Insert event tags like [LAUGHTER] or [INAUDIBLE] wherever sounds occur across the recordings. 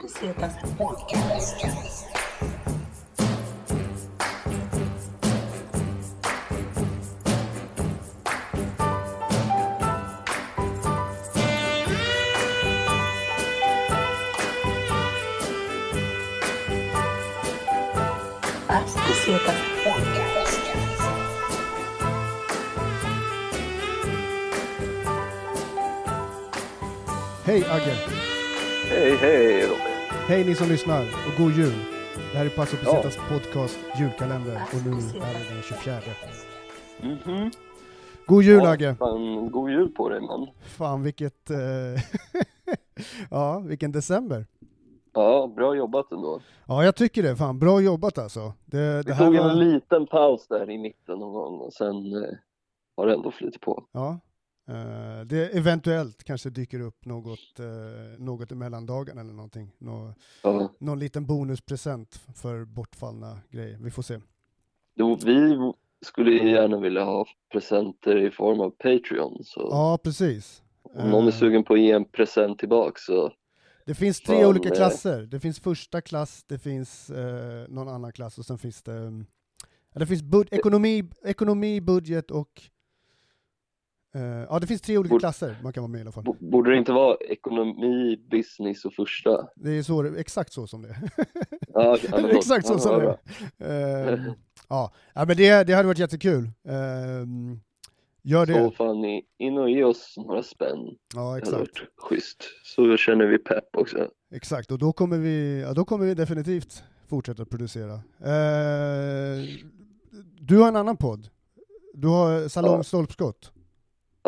Let's see what else happens. Hey again. Hej, hej Robin. Hej ni som lyssnar och god jul! Det här är Passo Pesetas podcast julkalender och nu är det den 24. Mhm. God jul Ja, Agge! Fan, god jul på dig man. Fan vilket... Eh... [LAUGHS] ja, vilken december! Ja, bra jobbat ändå. Ja, jag tycker det. Fan, bra jobbat alltså. Det, det Vi här tog var... en liten paus där i mitten någon gång och sen eh, har det ändå flyttat på. Ja. Eh, det eventuellt kanske dyker upp något, uh, något i mellandagarna eller någonting. Nå, Ja. någon liten bonuspresent för bortfallna grejer. Vi får se. Jo, vi skulle gärna vilja ha presenter i form av Patreon så Ja, precis. om någon är Eh, sugen på att ge en present tillbaks så Det finns tre Fan, olika eh. klasser. Det finns första klass, det finns eh, någon annan klass och sen finns det, ja, det finns bud- ekonomi, ekonomi, budget och eh, ja, det finns tre olika Bud- klasser man kan vara med i alla fall. bo- borde det inte vara ekonomi, business och första? Det är så, exakt så som det är. Ja, okej, [LAUGHS] ja, men exakt så ja, som det är. Ehm, ja. ja, men det, det hade varit jättekul. Ehm, gör Så det. fan i- in och ge oss några spänn. Ja, Det hade exakt. varit schysst. Så känner vi pepp också. Exakt, och då kommer vi, ja, då kommer vi definitivt fortsätta producera. Eh, du har en annan podd. Du har Salong Ja. Stolpskott.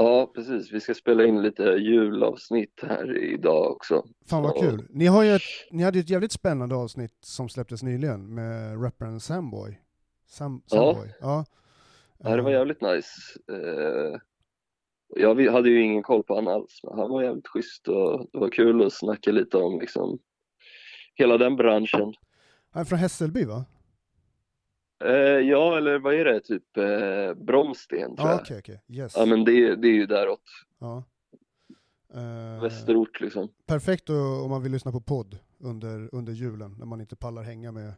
Ja, precis. Vi ska spela in lite julavsnitt här idag också. Fan vad kul. Ni, har ju ett, ni hade ju ett jävligt spännande avsnitt som släpptes nyligen med rapparen Samboy. Sam. Samboy. Ja. Ja, det var Eh, jävligt nice. Eh, jag hade ju ingen koll på honom alls, men han var jävligt schysst och det var kul att snacka lite om liksom hela den branschen. Han är från Hässelby va? Eh, ja, eller vad är det? Typ eh, Bromsten tror Ja, jag. okej, okej. Yes. Ja, men det, det är ju däråt. Ja. Eh, Västerort liksom. perfekt om man vill lyssna på podd under, under julen, när man inte pallar hänga med,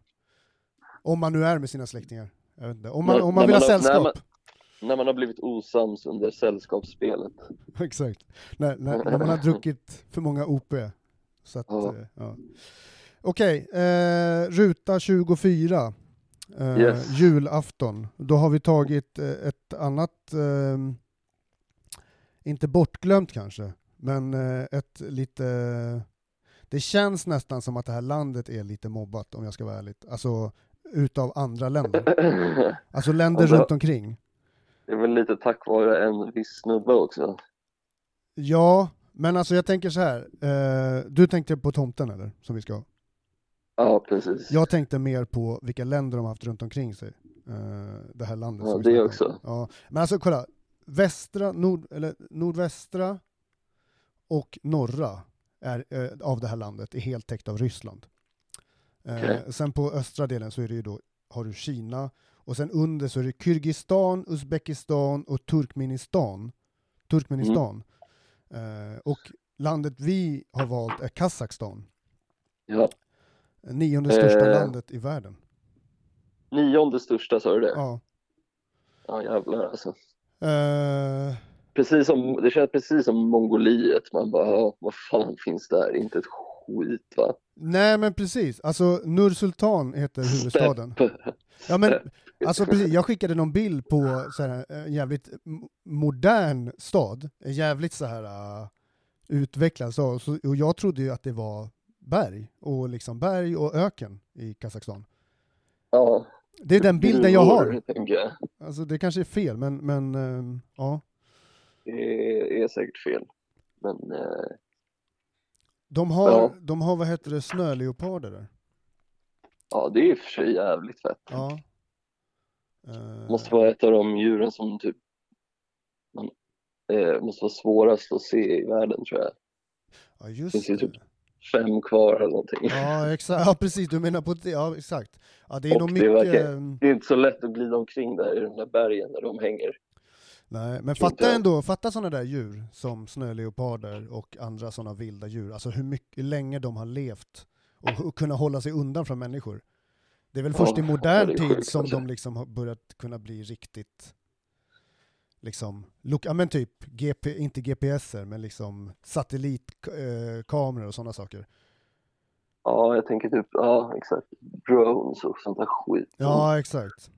om man nu är med sina släktingar. Jag vet inte. Om man, När- om man när vill ha man när sällskap. man- När man har blivit osams under sällskapsspelet. [LAUGHS] Exakt. När, när, när man har druckit för många OP. Så att, Ja. eh, ja. Okej, eh, ruta 24. Eh, Yes. Julafton. Då har vi tagit eh, ett annat, eh, inte bortglömt kanske, men eh, ett lite... Det känns nästan som att det här landet är lite mobbat om jag ska vara ärlig. Alltså utav andra länder. [LAUGHS] Alltså länder Alltså- runt omkring. Det är väl lite tack vare en viss snubbe också. Ja, men alltså jag tänker så här. Eh, du tänkte på tomten eller? Som vi ska ha. Ja, precis. Jag tänkte mer på vilka länder de har haft runt omkring sig. Eh, det här landet Ja, det också. Ja, men alltså kolla. Västra, nord, eller nordvästra och norra är, eh, av det här landet är helt täckt av Ryssland. Eh, Okej. Sen på östra delen så är det ju då, har du Kina och sen under så är det Kyrgyzstan, Uzbekistan och Turkmenistan. Turkmenistan. Mm. Och landet vi har valt är Kazakstan. Ja. Nionde största Eh. landet i världen. Nionde största sa du det? Ja. Ja jävlar alltså. Eh, Precis som, det känns precis som Mongoliet. Man bara, ja, vad fan finns där? Inte ett skit va? nej men precis, alltså Nur Sultan heter huvudstaden. Ja men alltså precis, jag skickade någon bild på så här, en jävligt m- modern stad, en jävligt så här uh, utvecklad stad, så, och jag trodde ju att det var berg, och liksom berg och öken i Kazakstan. Ja, Det är den bilden jag har. jag. Alltså det kanske är fel, men, men ehm, ja. Det är säkert fel. Men eh, De har, Ja. de har vad heter det, snöleoparder där. ja, det är i och för sig jävligt fett. Ja. Eh, Måste vara ett av de djuren som typ man, eh, måste vara svårast att se i världen tror jag. ja, just finns ju det. typ Fem kvar eller någonting. Ja, exakt. Ja, precis. Du menar på det. Ja, exakt. Ja, det är nog mycket... verkar- ehm, Det är inte så lätt att glida omkring där i de där bergen där de hänger. Nej, men fatta inte. ändå, fatta sådana där djur som snöleoparder och andra sådana vilda djur. Alltså hur mycket, hur länge de har levt och, och kunna hålla sig undan från människor. Det är väl Ja, först i ja, modern det är tid sjukt, som alltså. de liksom har börjat kunna bli riktigt liksom, ja men typ, GP, inte GPSer, men liksom satellitkameror och sådana saker. Ja, jag tänker typ, ja exakt, drones och sånt där skit. Ja, exakt.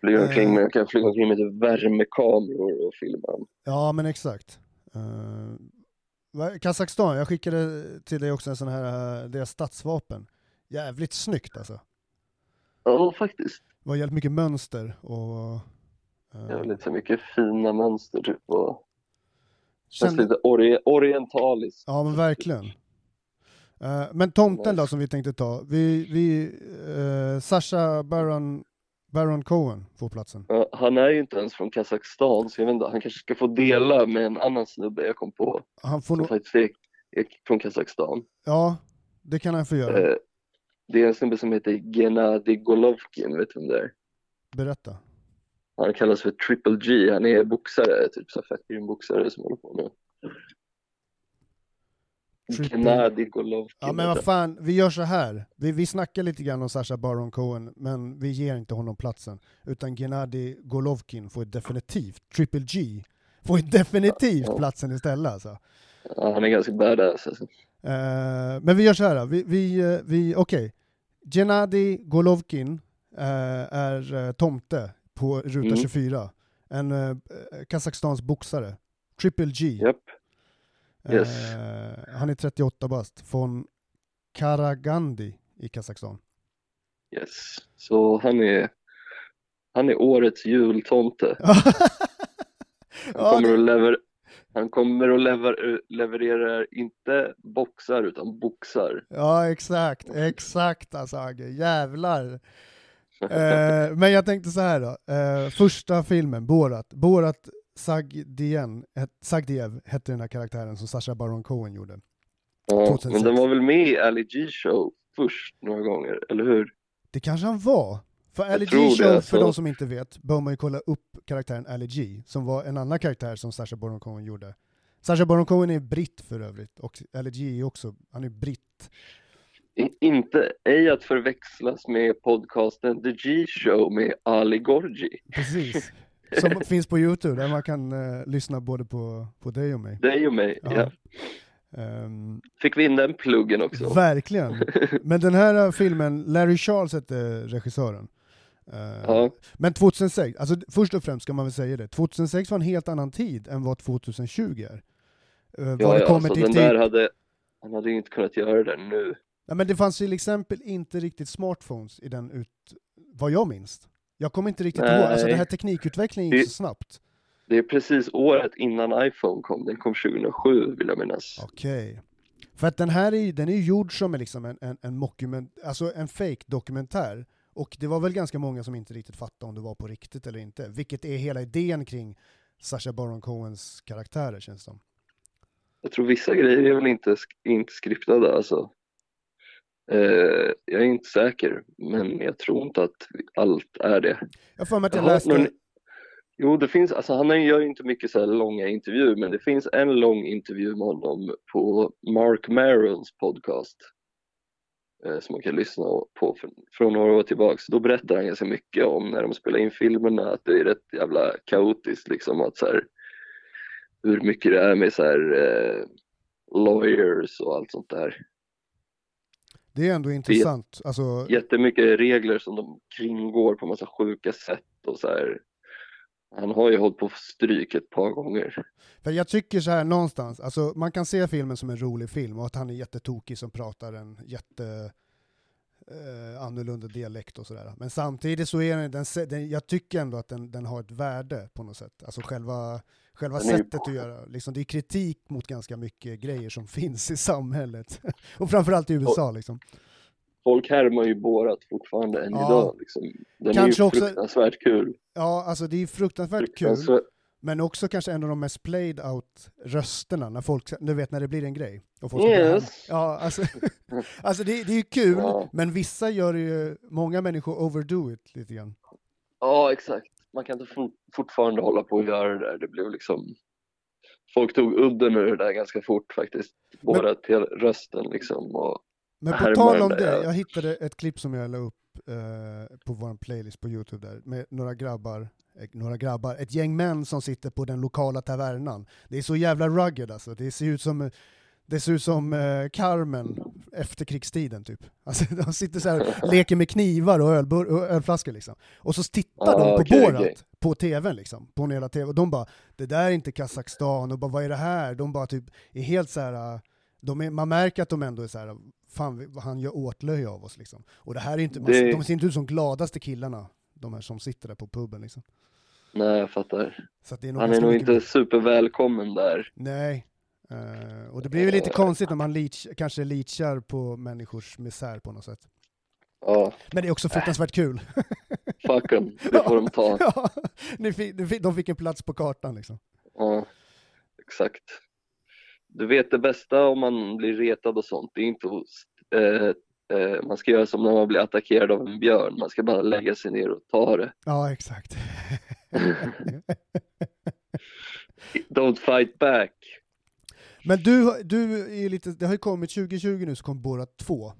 Flyga omkring Eh. med, jag kan flyga omkring med typ värmekameror och filma. Ja, men exakt. Uh, Kazakstan, jag skickade till dig också en sån här, uh, deras stadsvapen. Jävligt snyggt alltså. Ja, faktiskt. Det var jävligt mycket mönster och... eh, Jävligt så mycket fina mönster typ och känns lite ori orientaliskt. Ja men verkligen. Eh, men tomten då som vi tänkte ta, vi, vi uh, Sasha Baron, Baron Cohen får platsen. Ja, han är ju inte ens från Kazakstan så jag vet inte, han kanske ska få dela med en annan snubbe jag kom på Han får som nog, faktiskt är, är från Kazakstan. ja det kan han få göra. Eh, det är en snubbe som heter Gennady Golovkin, vet du vem det är? Berätta. Han kallas för Triple G, han är boxare, typ så fett grym boxare som håller på nu. Triple- Gennady Golovkin. Ja men vad fan, vi gör så här. Vi, vi snackar lite grann om Sasha Baron Cohen, men vi ger inte honom platsen. Utan Gennady Golovkin får definitivt, Triple G, får definitivt Ja. platsen istället alltså. Ja, han är ganska badass alltså. Eh, men vi gör så här, vi, vi, eh, vi okej. Gennady Golovkin eh, är eh, tomte på ruta Mm. 24. En uh, Kazakstans boxare. Triple G. Japp. Yes. Eh, han är 38 bast, från Karagandi i Kazakstan. Yes. Så han är, han är årets jultomte. [LAUGHS] Han kommer, att lever, han kommer att lever, leverera inte boxar utan boxar. ja, exakt, exakt alltså Agge, jävlar. Eh, men jag tänkte så här då, eh, första filmen, Borat, Borat Sagdien, het, Sagdiev hette den här karaktären som Sacha Baron Cohen gjorde. Ja, 2006. men den var väl med i Ali G show först några gånger, eller hur? Det kanske han var. För Ali G det, Show, alltså. för de som inte vet, bör man ju kolla upp karaktären Ali G, som var en annan karaktär som Sacha Baron Cohen gjorde. Sacha Baron Cohen är britt för övrigt, och Ali G är också, han är britt. Inte, ej att förväxlas med podcasten The G show med Ali Gorgi. Precis. [LAUGHS] Som finns på Youtube, där man kan eh, lyssna både på, på dig och mig. Dig och mig, Ja. ja. Ehm, Fick vi in den pluggen också? verkligen. [LAUGHS] Men den här eh, filmen, Larry Charles hette regissören. Eh, Ja. Men 2006, alltså först och främst ska man väl säga det, 2006 var en helt annan tid än vad 2020 är. Uh, vad Ja, det ja, kommer så till den där hade, han hade inte kunnat göra det nu. Ja, men det fanns till exempel inte riktigt smartphones i den ut, vad jag minns. Jag kommer inte riktigt Nej. ihåg, alltså den här teknikutvecklingen gick Det- så snabbt. Det är precis året innan iPhone kom, den kom 2007 vill jag minnas. Okej. För att den här är, den är gjord som en, liksom en, en, en mockument, alltså en fake dokumentär Och det var väl ganska många som inte riktigt fattade om det var på riktigt eller inte, vilket är hela idén kring Sacha Baron Cohens karaktärer känns det som. Jag tror vissa grejer är väl inte, inte skriptade alltså. Eh, jag är inte säker, men jag tror inte att allt är det. Jag för mig att jag läste... någon- Jo, det finns, alltså han gör inte mycket så här långa intervjuer, men det finns en lång intervju med honom på Mark Marons podcast. Eh, som man kan lyssna på för, från några år tillbaks. Då berättar han ganska mycket om när de spelar in filmerna, att det är rätt jävla kaotiskt liksom. Att så här, hur mycket det är med så här, eh, lawyers och allt sånt där. Det är ändå intressant. Alltså, Jättemycket regler som de kringgår på massa sjuka sätt och så här. Han har ju hållit på stryk ett par gånger. För jag tycker så här någonstans, alltså man kan se filmen som en rolig film och att han är jättetokig som pratar en jätte eh, annorlunda dialekt och sådär. Men samtidigt så är den, den, den jag tycker ändå att den, den har ett värde på något sätt. Alltså själva, själva sättet att göra, liksom, det är kritik mot ganska mycket grejer som [LAUGHS] finns i samhället. [LAUGHS] och framförallt i USA liksom. Folk härmar ju Borat fortfarande än Ja. idag. Liksom. Den Kanske är ju också- fruktansvärt kul. Ja, alltså det är fruktansvärt kul. Fruktansvärt, Men också kanske en av de mest played out rösterna, när folk, du vet när det blir en grej. Och folk Yes. Ja, alltså, [LAUGHS] alltså det, det är ju kul, Ja. men vissa gör ju, många människor overdo it lite grann. Ja, exakt. Man kan inte for, fortfarande hålla på och göra det där. Det blev liksom... Folk tog udden ur det där ganska fort faktiskt. Borat till rösten liksom. Och Men på tal om det, ja. jag hittade ett klipp som jag la upp eh, på vår playlist på Youtube där, med några grabbar, eh, några grabbar, ett gäng män som sitter på den lokala tavernan. Det är så jävla rugged alltså, det ser ut som det ser ut som eh, Carmen efter krigstiden typ. Alltså, [LAUGHS] de sitter så här, leker med knivar och, ölbur- och ölflaskor liksom. Och så tittar Ah, de på okej, Borat okej. på tvn liksom, på en hela tv. Och de bara, det där är inte Kazakstan, och bara vad är det här? De bara typ är helt så här. De är, man märker att de ändå är så här, fan vi- han gör åtlöje av oss liksom. Och det här är inte, Det- de ser inte ut som gladaste killarna, de här som sitter där på puben liksom. Nej, jag fattar. Så att det är Han är nog inte supervälkommen där. Nej. Eh, och det blir ju lite konstigt när man leach, kanske leachar på människors misär på något sätt. Ja, Men det är också fruktansvärt kul. [LAUGHS] fuck 'em. Det får de ta. [LAUGHS] ja, ni fick, de fick en plats på kartan liksom. Ja, exakt. Du vet det bästa om man blir retad och sånt, det är inte eh, eh, man ska göra som när man blir attackerad av en björn, man ska bara lägga sig ner och ta det. Ja, exakt. [LAUGHS] Don't fight back. Men du, du är lite, det har ju kommit 2020 nu så kom Borat 2.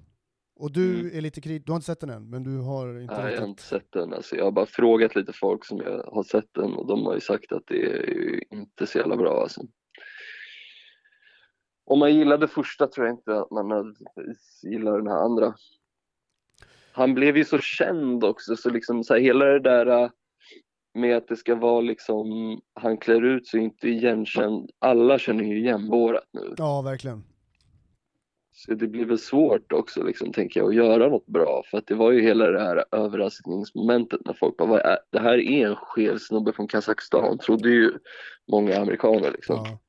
Och du Mm. är lite kritisk, du har inte sett den än, men du har inte Nej, jag har inte sett den. Alltså, jag har bara frågat lite folk som jag har sett den och de har ju sagt att det är ju inte så jävla bra. Alltså. Om man gillade första tror jag inte att man gillar den här andra. Han blev ju så känd också, så liksom så här, hela det där äh, med att det ska vara liksom, han klär ut sig inte igenkänd. Alla känner ju igen Borat nu. Ja, verkligen. Så det blir väl svårt också, liksom, tänker jag, att göra något bra. För att det var ju hela det här överraskningsmomentet när folk bara, "Vad är, det här är en skev snubbe från Kazakstan, trodde ju många amerikaner liksom. Ja.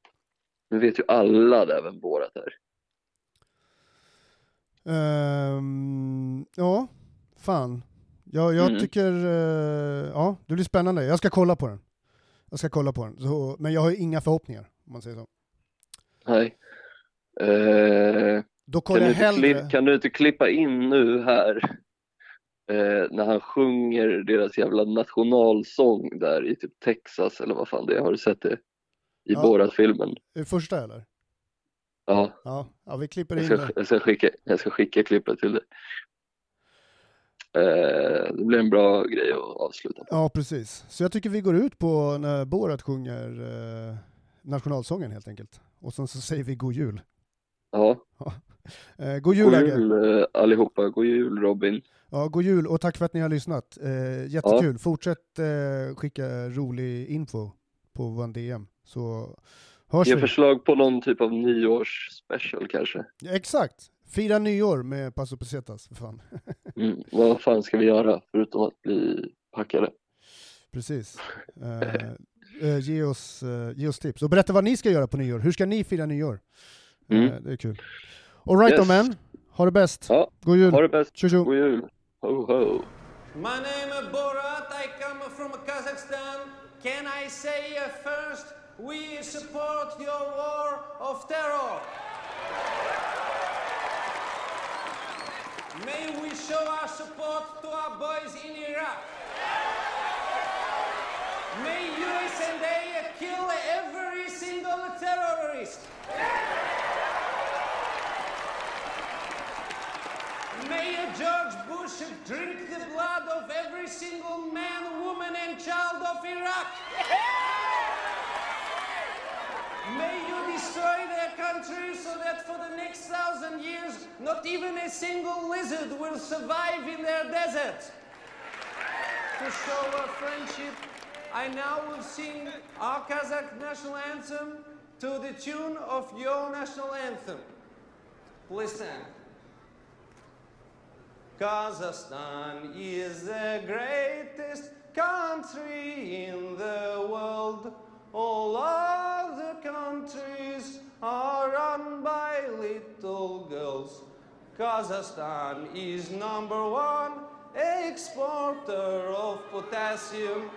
Nu vet ju alla där vem Borat är. Ehm, ja, fan. Jag, jag Mm. tycker, eh, ja, det blir spännande. Jag ska kolla på den. Jag ska kolla på den. Så, men jag har ju inga förhoppningar, om man säger så. Nej. Eh, Då kan, kollar du jag hellre... klipp, kan du inte klippa in nu här eh, när han sjunger deras jävla nationalsång där i typ Texas eller vad fan det är, har du sett det? I Ja. Borat-filmen. Eh, Första eller? Ja, Ja, ja vi klipper jag in ska, det. jag, ska skicka, jag ska skicka klippet till dig. Eh, det blir en bra grej att avsluta på. Ja, precis. Så jag tycker vi går ut på när Borat sjunger eh, nationalsången helt enkelt. Och sen så säger vi god jul. Ja, Eh, god jul, god jul allihopa, god jul Robin. Ja, god jul och tack för att ni har lyssnat. Eh, jättekul. Fortsätt eh, skicka rolig info på vår DM. Så hörs Ge vi. förslag på någon typ av nyårsspecial kanske. Ja, exakt. Fira nyår med Paso Pesetas, för fan. [LAUGHS] Mm, vad fan ska vi göra förutom att bli packade? Precis. [LAUGHS] Eh, eh, ge, oss, eh, ge oss tips. Och berätta vad ni ska göra på nyår. Hur ska ni fira nyår? Eh, Mm. det är kul. Alright Yes. då men. Ha det bäst. Ja, God jul. ha det bäst. Tjo tjo. God jul. Ho ho. My name is Borat. I come from Kazakhstan. Can I say first, we support your war of terror. May we show our support to our boys in Iraq. May USA kill every single terrorist. May George Bush drink the blood of every single man, woman, and child of Iraq. May destroy their country so that for the next thousand years, not even a single lizard will survive in their desert. To show our friendship, I now will sing our Kazakh national anthem to the tune of your national anthem. Listen. Kazakhstan is the greatest country in the world. All other countries are run by little girls. Kazakhstan is number one exporter of potassium.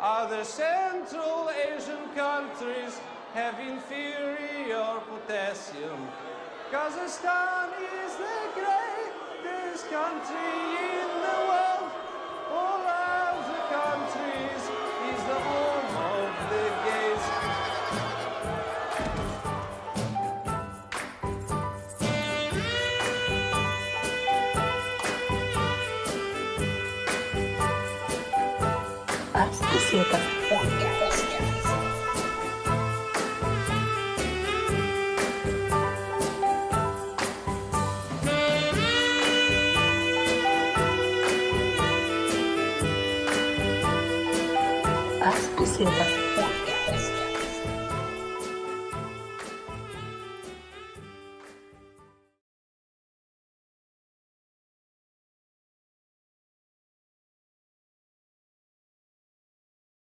Other Central Asian countries have inferior potassium. Kazakhstan is the greatest country in the world. técnica. As piscinas.